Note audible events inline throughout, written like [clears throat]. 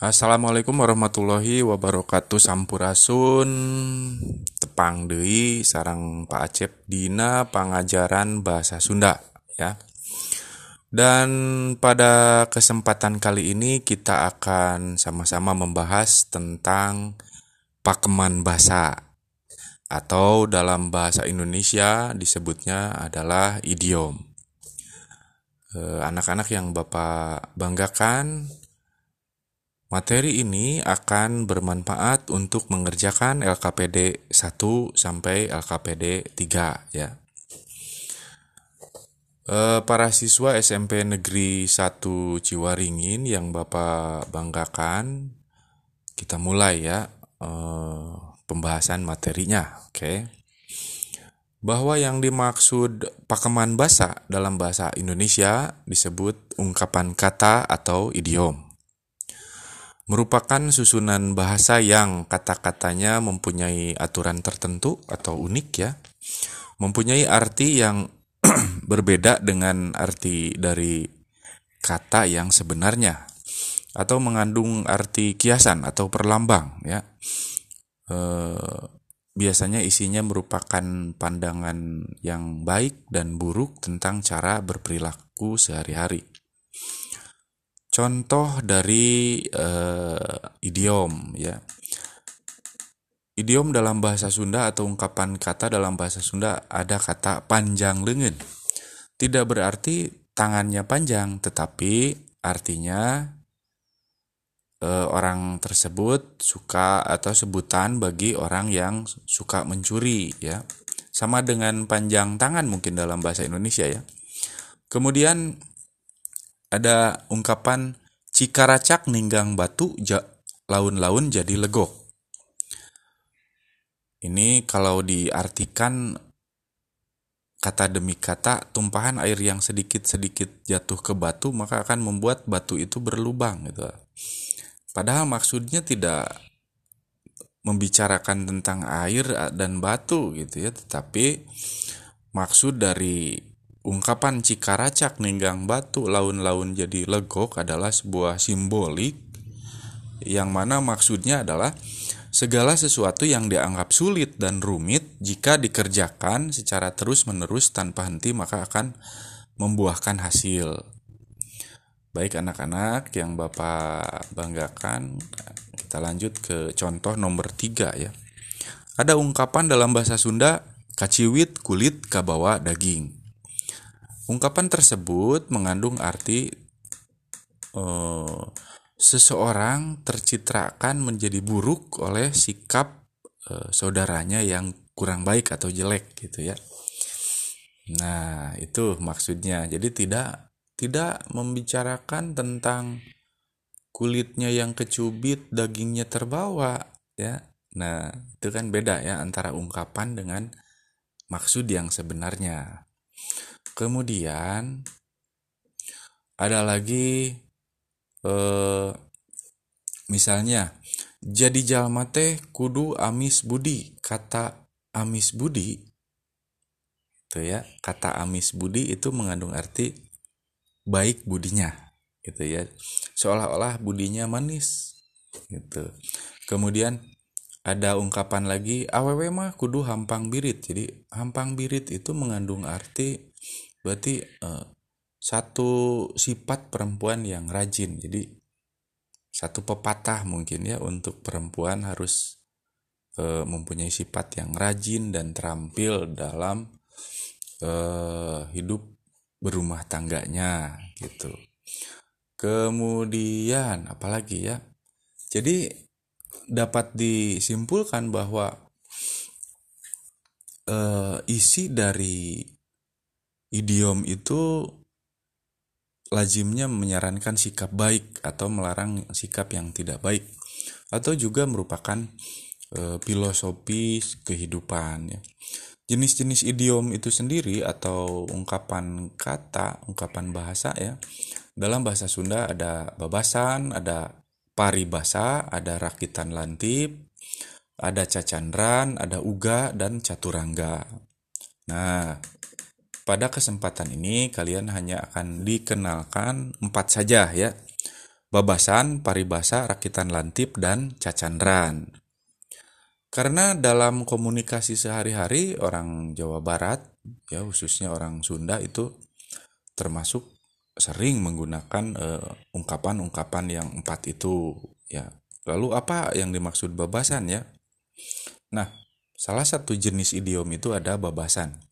Assalamualaikum warahmatullahi wabarakatuh Sampurasun Tepang Dei Sarang Pak Acep Dina Pangajaran Bahasa Sunda ya. Dan pada kesempatan kali ini kita akan sama-sama membahas tentang pakeman bahasa atau dalam bahasa Indonesia disebutnya adalah idiom. Eh, anak-anak yang Bapak banggakan Materi ini akan bermanfaat untuk mengerjakan LKPD 1 sampai LKPD 3 ya. E, para siswa SMP Negeri 1 Ciwaringin yang Bapak banggakan, kita mulai ya e, pembahasan materinya, oke. Bahwa yang dimaksud pakeman bahasa dalam bahasa Indonesia disebut ungkapan kata atau idiom merupakan susunan bahasa yang kata-katanya mempunyai aturan tertentu atau unik ya, mempunyai arti yang [clears throat] berbeda dengan arti dari kata yang sebenarnya atau mengandung arti kiasan atau perlambang ya. E, biasanya isinya merupakan pandangan yang baik dan buruk tentang cara berperilaku sehari-hari. Contoh dari uh, idiom ya. Idiom dalam bahasa Sunda atau ungkapan kata dalam bahasa Sunda ada kata panjang lengan. Tidak berarti tangannya panjang, tetapi artinya uh, orang tersebut suka atau sebutan bagi orang yang suka mencuri ya. Sama dengan panjang tangan mungkin dalam bahasa Indonesia ya. Kemudian ada ungkapan cikaracak ninggang batu ja, laun-laun jadi legok. Ini kalau diartikan kata demi kata tumpahan air yang sedikit-sedikit jatuh ke batu maka akan membuat batu itu berlubang gitu. Padahal maksudnya tidak membicarakan tentang air dan batu gitu ya, tetapi maksud dari Ungkapan Cikaracak ninggang batu laun-laun jadi legok adalah sebuah simbolik yang mana maksudnya adalah segala sesuatu yang dianggap sulit dan rumit jika dikerjakan secara terus-menerus tanpa henti maka akan membuahkan hasil. Baik anak-anak yang Bapak banggakan, kita lanjut ke contoh nomor tiga ya. Ada ungkapan dalam bahasa Sunda, kaciwit kulit kabawa daging. Ungkapan tersebut mengandung arti uh, seseorang tercitrakan menjadi buruk oleh sikap uh, saudaranya yang kurang baik atau jelek gitu ya. Nah, itu maksudnya. Jadi tidak tidak membicarakan tentang kulitnya yang kecubit, dagingnya terbawa ya. Nah, itu kan beda ya antara ungkapan dengan maksud yang sebenarnya. Kemudian ada lagi eh, misalnya jadi jalma teh kudu amis budi kata amis budi itu ya kata amis budi itu mengandung arti baik budinya gitu ya seolah-olah budinya manis gitu. Kemudian ada ungkapan lagi aww mah kudu hampang birit jadi hampang birit itu mengandung arti berarti uh, satu sifat perempuan yang rajin. Jadi satu pepatah mungkin ya untuk perempuan harus uh, mempunyai sifat yang rajin dan terampil dalam uh, hidup berumah tangganya gitu. Kemudian apalagi ya? Jadi dapat disimpulkan bahwa uh, isi dari idiom itu lazimnya menyarankan sikap baik atau melarang sikap yang tidak baik atau juga merupakan e, filosofi kehidupan ya. Jenis-jenis idiom itu sendiri atau ungkapan kata, ungkapan bahasa ya. Dalam bahasa Sunda ada babasan, ada paribasa, ada rakitan lantip, ada cacandran, ada uga, dan caturangga. Nah, pada kesempatan ini kalian hanya akan dikenalkan empat saja ya. babasan, paribasa, rakitan lantip, dan cacandran. Karena dalam komunikasi sehari-hari orang Jawa Barat, ya khususnya orang Sunda itu termasuk sering menggunakan ungkapan-ungkapan uh, yang empat itu, ya. Lalu apa yang dimaksud babasan ya? Nah, salah satu jenis idiom itu ada babasan.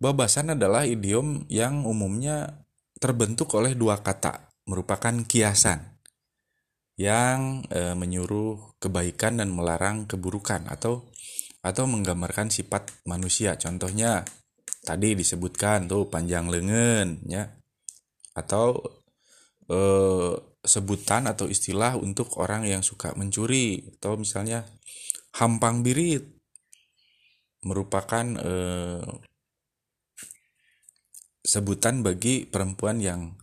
Babasan adalah idiom yang umumnya terbentuk oleh dua kata, merupakan kiasan yang e, menyuruh kebaikan dan melarang keburukan atau atau menggambarkan sifat manusia. Contohnya tadi disebutkan tuh panjang lengan ya atau e, sebutan atau istilah untuk orang yang suka mencuri atau misalnya hampang birit merupakan e, sebutan bagi perempuan yang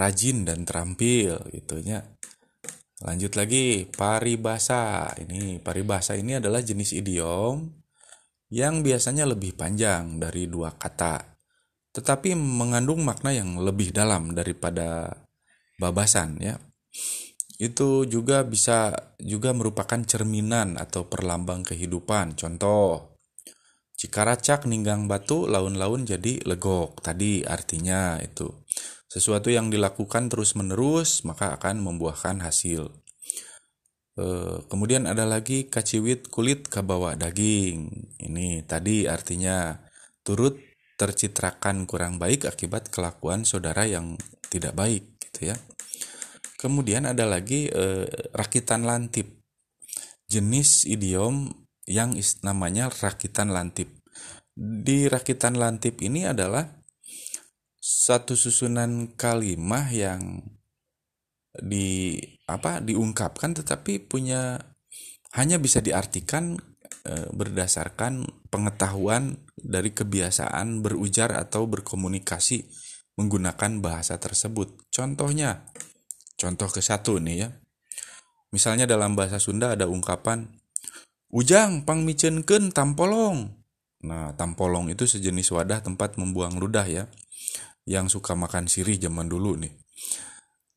rajin dan terampil gitu ya Lanjut lagi, paribasa. Ini paribasa ini adalah jenis idiom yang biasanya lebih panjang dari dua kata, tetapi mengandung makna yang lebih dalam daripada babasan ya. Itu juga bisa juga merupakan cerminan atau perlambang kehidupan. Contoh, Cikaracak ninggang batu laun-laun jadi legok. Tadi artinya itu sesuatu yang dilakukan terus-menerus maka akan membuahkan hasil. E, kemudian ada lagi kaciwit kulit kabawa daging. Ini tadi artinya turut tercitrakan kurang baik akibat kelakuan saudara yang tidak baik gitu ya. Kemudian ada lagi e, rakitan lantip. Jenis idiom yang namanya rakitan lantip. Di rakitan lantip ini adalah satu susunan kalimat yang di apa diungkapkan tetapi punya hanya bisa diartikan e, berdasarkan pengetahuan dari kebiasaan berujar atau berkomunikasi menggunakan bahasa tersebut. Contohnya, contoh ke satu nih ya. Misalnya dalam bahasa Sunda ada ungkapan Ujang pang micenken tampolong. Nah, tampolong itu sejenis wadah tempat membuang ludah ya yang suka makan sirih zaman dulu nih.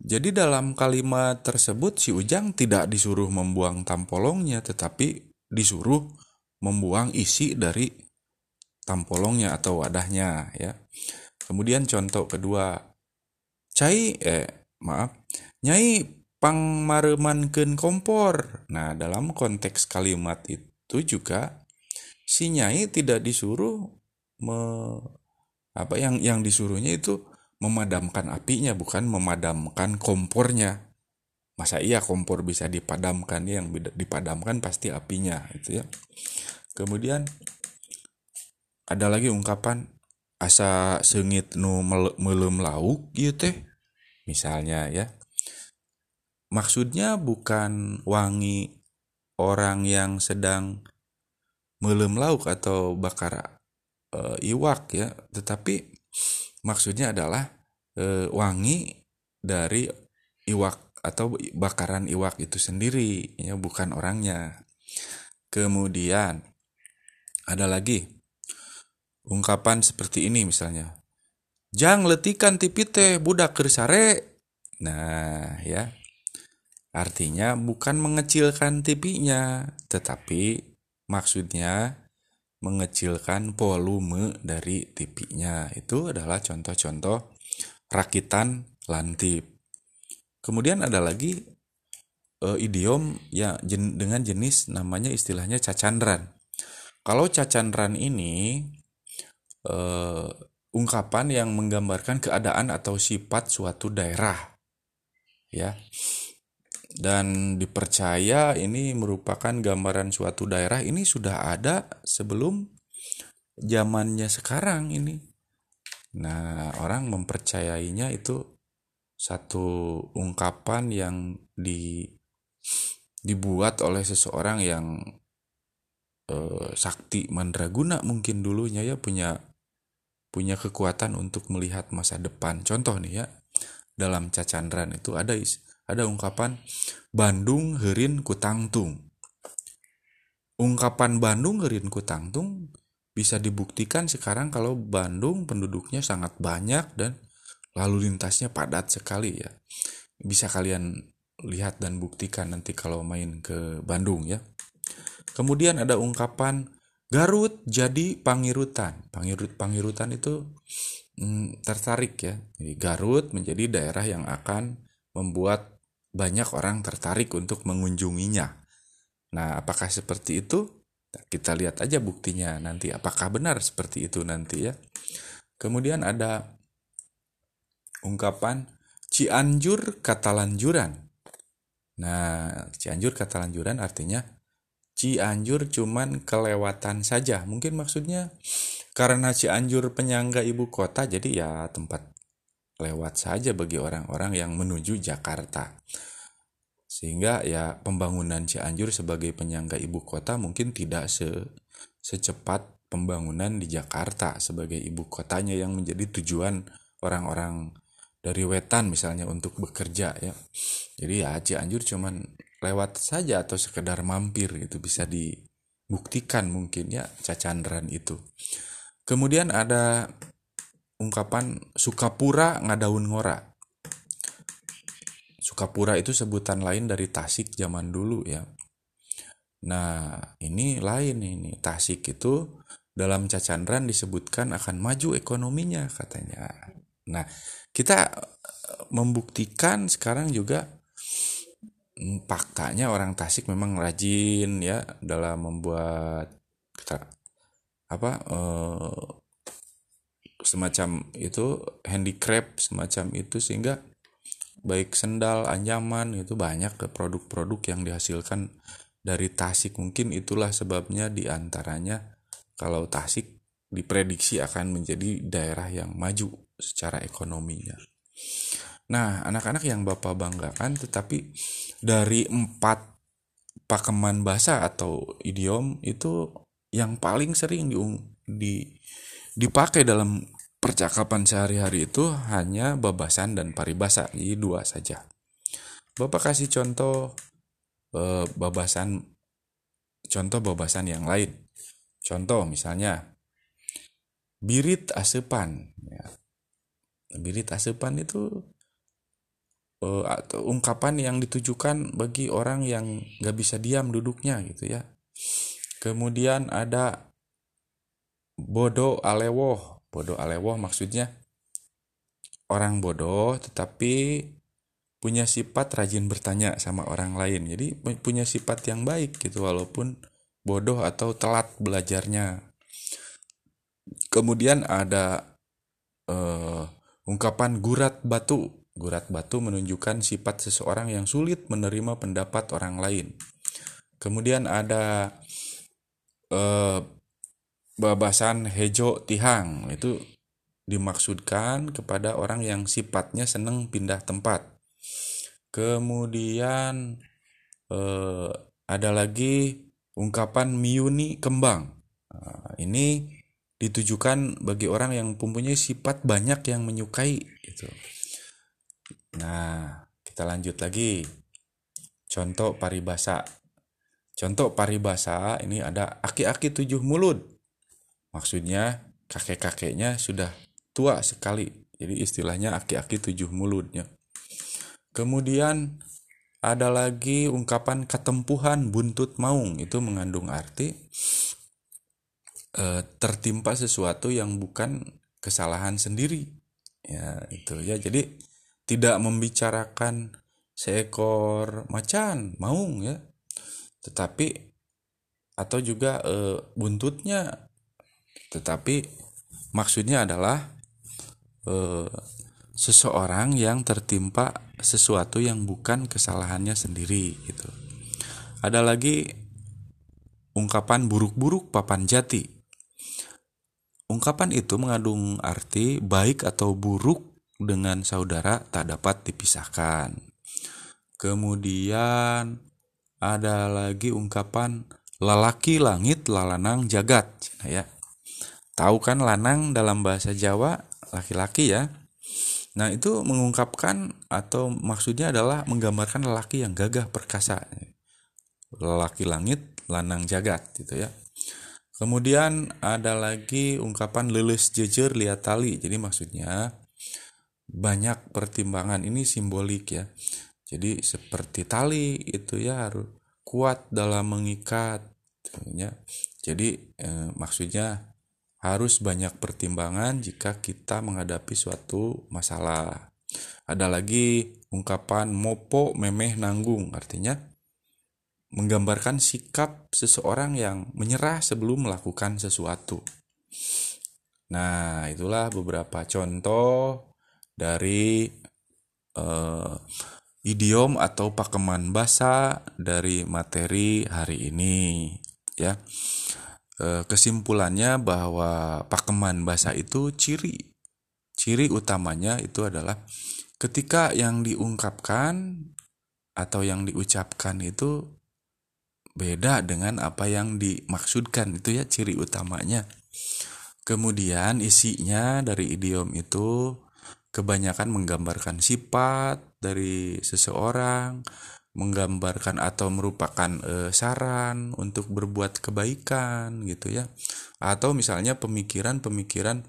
Jadi dalam kalimat tersebut si Ujang tidak disuruh membuang tampolongnya tetapi disuruh membuang isi dari tampolongnya atau wadahnya ya. Kemudian contoh kedua, cai eh maaf, nyai pang maremankeun kompor. Nah, dalam konteks kalimat itu juga si nyai tidak disuruh me apa yang yang disuruhnya itu memadamkan apinya bukan memadamkan kompornya. Masa iya kompor bisa dipadamkan? Yang dipadamkan pasti apinya itu ya. Kemudian ada lagi ungkapan asa sengit nu melem lauk gitu teh misalnya ya maksudnya bukan wangi orang yang sedang melem lauk atau bakar e, iwak ya, tetapi maksudnya adalah e, wangi dari iwak atau bakaran iwak itu sendiri ya bukan orangnya. Kemudian ada lagi ungkapan seperti ini misalnya. Jang letikan tipi teh budak kersare. Nah, ya. Artinya bukan mengecilkan tipinya, tetapi maksudnya mengecilkan volume dari TV-nya. Itu adalah contoh-contoh rakitan lantip. Kemudian ada lagi uh, idiom ya jen, dengan jenis namanya istilahnya cacandran. Kalau cacandran ini uh, ungkapan yang menggambarkan keadaan atau sifat suatu daerah. Ya dan dipercaya ini merupakan gambaran suatu daerah ini sudah ada sebelum zamannya sekarang ini. Nah, orang mempercayainya itu satu ungkapan yang di dibuat oleh seseorang yang eh, sakti mandraguna mungkin dulunya ya punya punya kekuatan untuk melihat masa depan. Contoh nih ya, dalam cacandran itu ada ada ungkapan Bandung herin kutangtung. Ungkapan Bandung herin kutangtung bisa dibuktikan sekarang kalau Bandung penduduknya sangat banyak dan lalu lintasnya padat sekali ya. bisa kalian lihat dan buktikan nanti kalau main ke Bandung ya. Kemudian ada ungkapan Garut jadi Pangirutan. Pangirut Pangirutan itu hmm, tertarik ya. Jadi Garut menjadi daerah yang akan membuat banyak orang tertarik untuk mengunjunginya. Nah, apakah seperti itu? Kita lihat aja buktinya nanti apakah benar seperti itu nanti ya. Kemudian ada ungkapan Cianjur kata lanjuran. Nah, Cianjur kata lanjuran artinya Cianjur cuman kelewatan saja. Mungkin maksudnya karena Cianjur penyangga ibu kota jadi ya tempat lewat saja bagi orang-orang yang menuju Jakarta. Sehingga ya pembangunan Cianjur sebagai penyangga ibu kota mungkin tidak se secepat pembangunan di Jakarta sebagai ibu kotanya yang menjadi tujuan orang-orang dari wetan misalnya untuk bekerja ya jadi ya Cianjur cuman lewat saja atau sekedar mampir itu bisa dibuktikan mungkin ya cacandran itu kemudian ada ungkapan Sukapura ngadaun ngora. Sukapura itu sebutan lain dari Tasik zaman dulu ya. Nah ini lain ini. Tasik itu dalam cacandran disebutkan akan maju ekonominya katanya. Nah kita eh, membuktikan sekarang juga mm, faktanya orang Tasik memang rajin ya dalam membuat apa eh, semacam itu handicraft semacam itu sehingga baik sendal anyaman itu banyak ke produk-produk yang dihasilkan dari Tasik mungkin itulah sebabnya di antaranya kalau Tasik diprediksi akan menjadi daerah yang maju secara ekonominya. Nah, anak-anak yang Bapak banggakan tetapi dari empat pakeman bahasa atau idiom itu yang paling sering di, di dipakai dalam percakapan sehari-hari itu hanya babasan dan paribasa, jadi dua saja. Bapak kasih contoh eh, babasan contoh babasan yang lain. Contoh misalnya birit asepan ya birit asepan itu uh, atau ungkapan yang ditujukan bagi orang yang gak bisa diam duduknya gitu ya kemudian ada bodoh alewoh bodoh alewoh maksudnya orang bodoh tetapi punya sifat rajin bertanya sama orang lain jadi punya sifat yang baik gitu walaupun bodoh atau telat belajarnya Kemudian ada uh, ungkapan gurat batu. Gurat batu menunjukkan sifat seseorang yang sulit menerima pendapat orang lain. Kemudian ada uh, babasan hejo tihang itu dimaksudkan kepada orang yang sifatnya senang pindah tempat. Kemudian uh, ada lagi ungkapan miuni kembang. Nah, ini ditujukan bagi orang yang mempunyai sifat banyak yang menyukai itu. Nah, kita lanjut lagi. Contoh paribasa. Contoh paribasa ini ada aki-aki tujuh mulut. Maksudnya kakek-kakeknya sudah tua sekali. Jadi istilahnya aki-aki tujuh mulutnya. Kemudian ada lagi ungkapan ketempuhan buntut maung itu mengandung arti e, tertimpa sesuatu yang bukan kesalahan sendiri ya itu ya jadi tidak membicarakan seekor macan maung ya tetapi atau juga e, buntutnya tetapi maksudnya adalah e, seseorang yang tertimpa sesuatu yang bukan kesalahannya sendiri gitu ada lagi ungkapan buruk-buruk papan jati Ungkapan itu mengandung arti baik atau buruk dengan saudara tak dapat dipisahkan. Kemudian ada lagi ungkapan lelaki langit lalanang jagat ya. Tahu kan lanang dalam bahasa Jawa laki-laki ya. Nah, itu mengungkapkan atau maksudnya adalah menggambarkan lelaki yang gagah perkasa. Lelaki langit, lanang jagat gitu ya. Kemudian ada lagi ungkapan lulus jejer lihat tali. Jadi maksudnya banyak pertimbangan ini simbolik ya jadi seperti tali itu ya harus kuat dalam mengikat ya jadi eh, maksudnya harus banyak pertimbangan jika kita menghadapi suatu masalah. Ada lagi ungkapan mopo memeh nanggung artinya menggambarkan sikap seseorang yang menyerah sebelum melakukan sesuatu. Nah itulah beberapa contoh dari uh, idiom atau pakeman bahasa dari materi hari ini ya kesimpulannya bahwa pakeman bahasa itu ciri. Ciri utamanya itu adalah ketika yang diungkapkan atau yang diucapkan itu beda dengan apa yang dimaksudkan. Itu ya ciri utamanya. Kemudian isinya dari idiom itu kebanyakan menggambarkan sifat dari seseorang, menggambarkan atau merupakan e, saran untuk berbuat kebaikan gitu ya. Atau misalnya pemikiran-pemikiran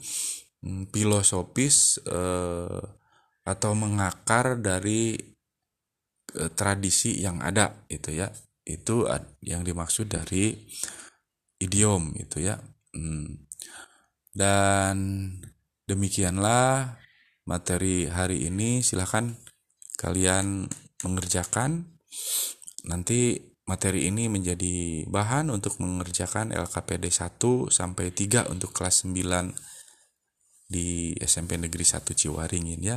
hmm, filosofis e, atau mengakar dari e, tradisi yang ada itu ya. Itu yang dimaksud dari idiom itu ya. Hmm. Dan demikianlah materi hari ini silahkan kalian mengerjakan nanti materi ini menjadi bahan untuk mengerjakan LKPD 1 sampai 3 untuk kelas 9 di SMP Negeri 1 Ciwaringin ya.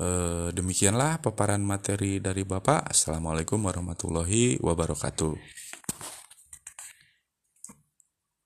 E, demikianlah paparan materi dari Bapak. Assalamualaikum warahmatullahi wabarakatuh.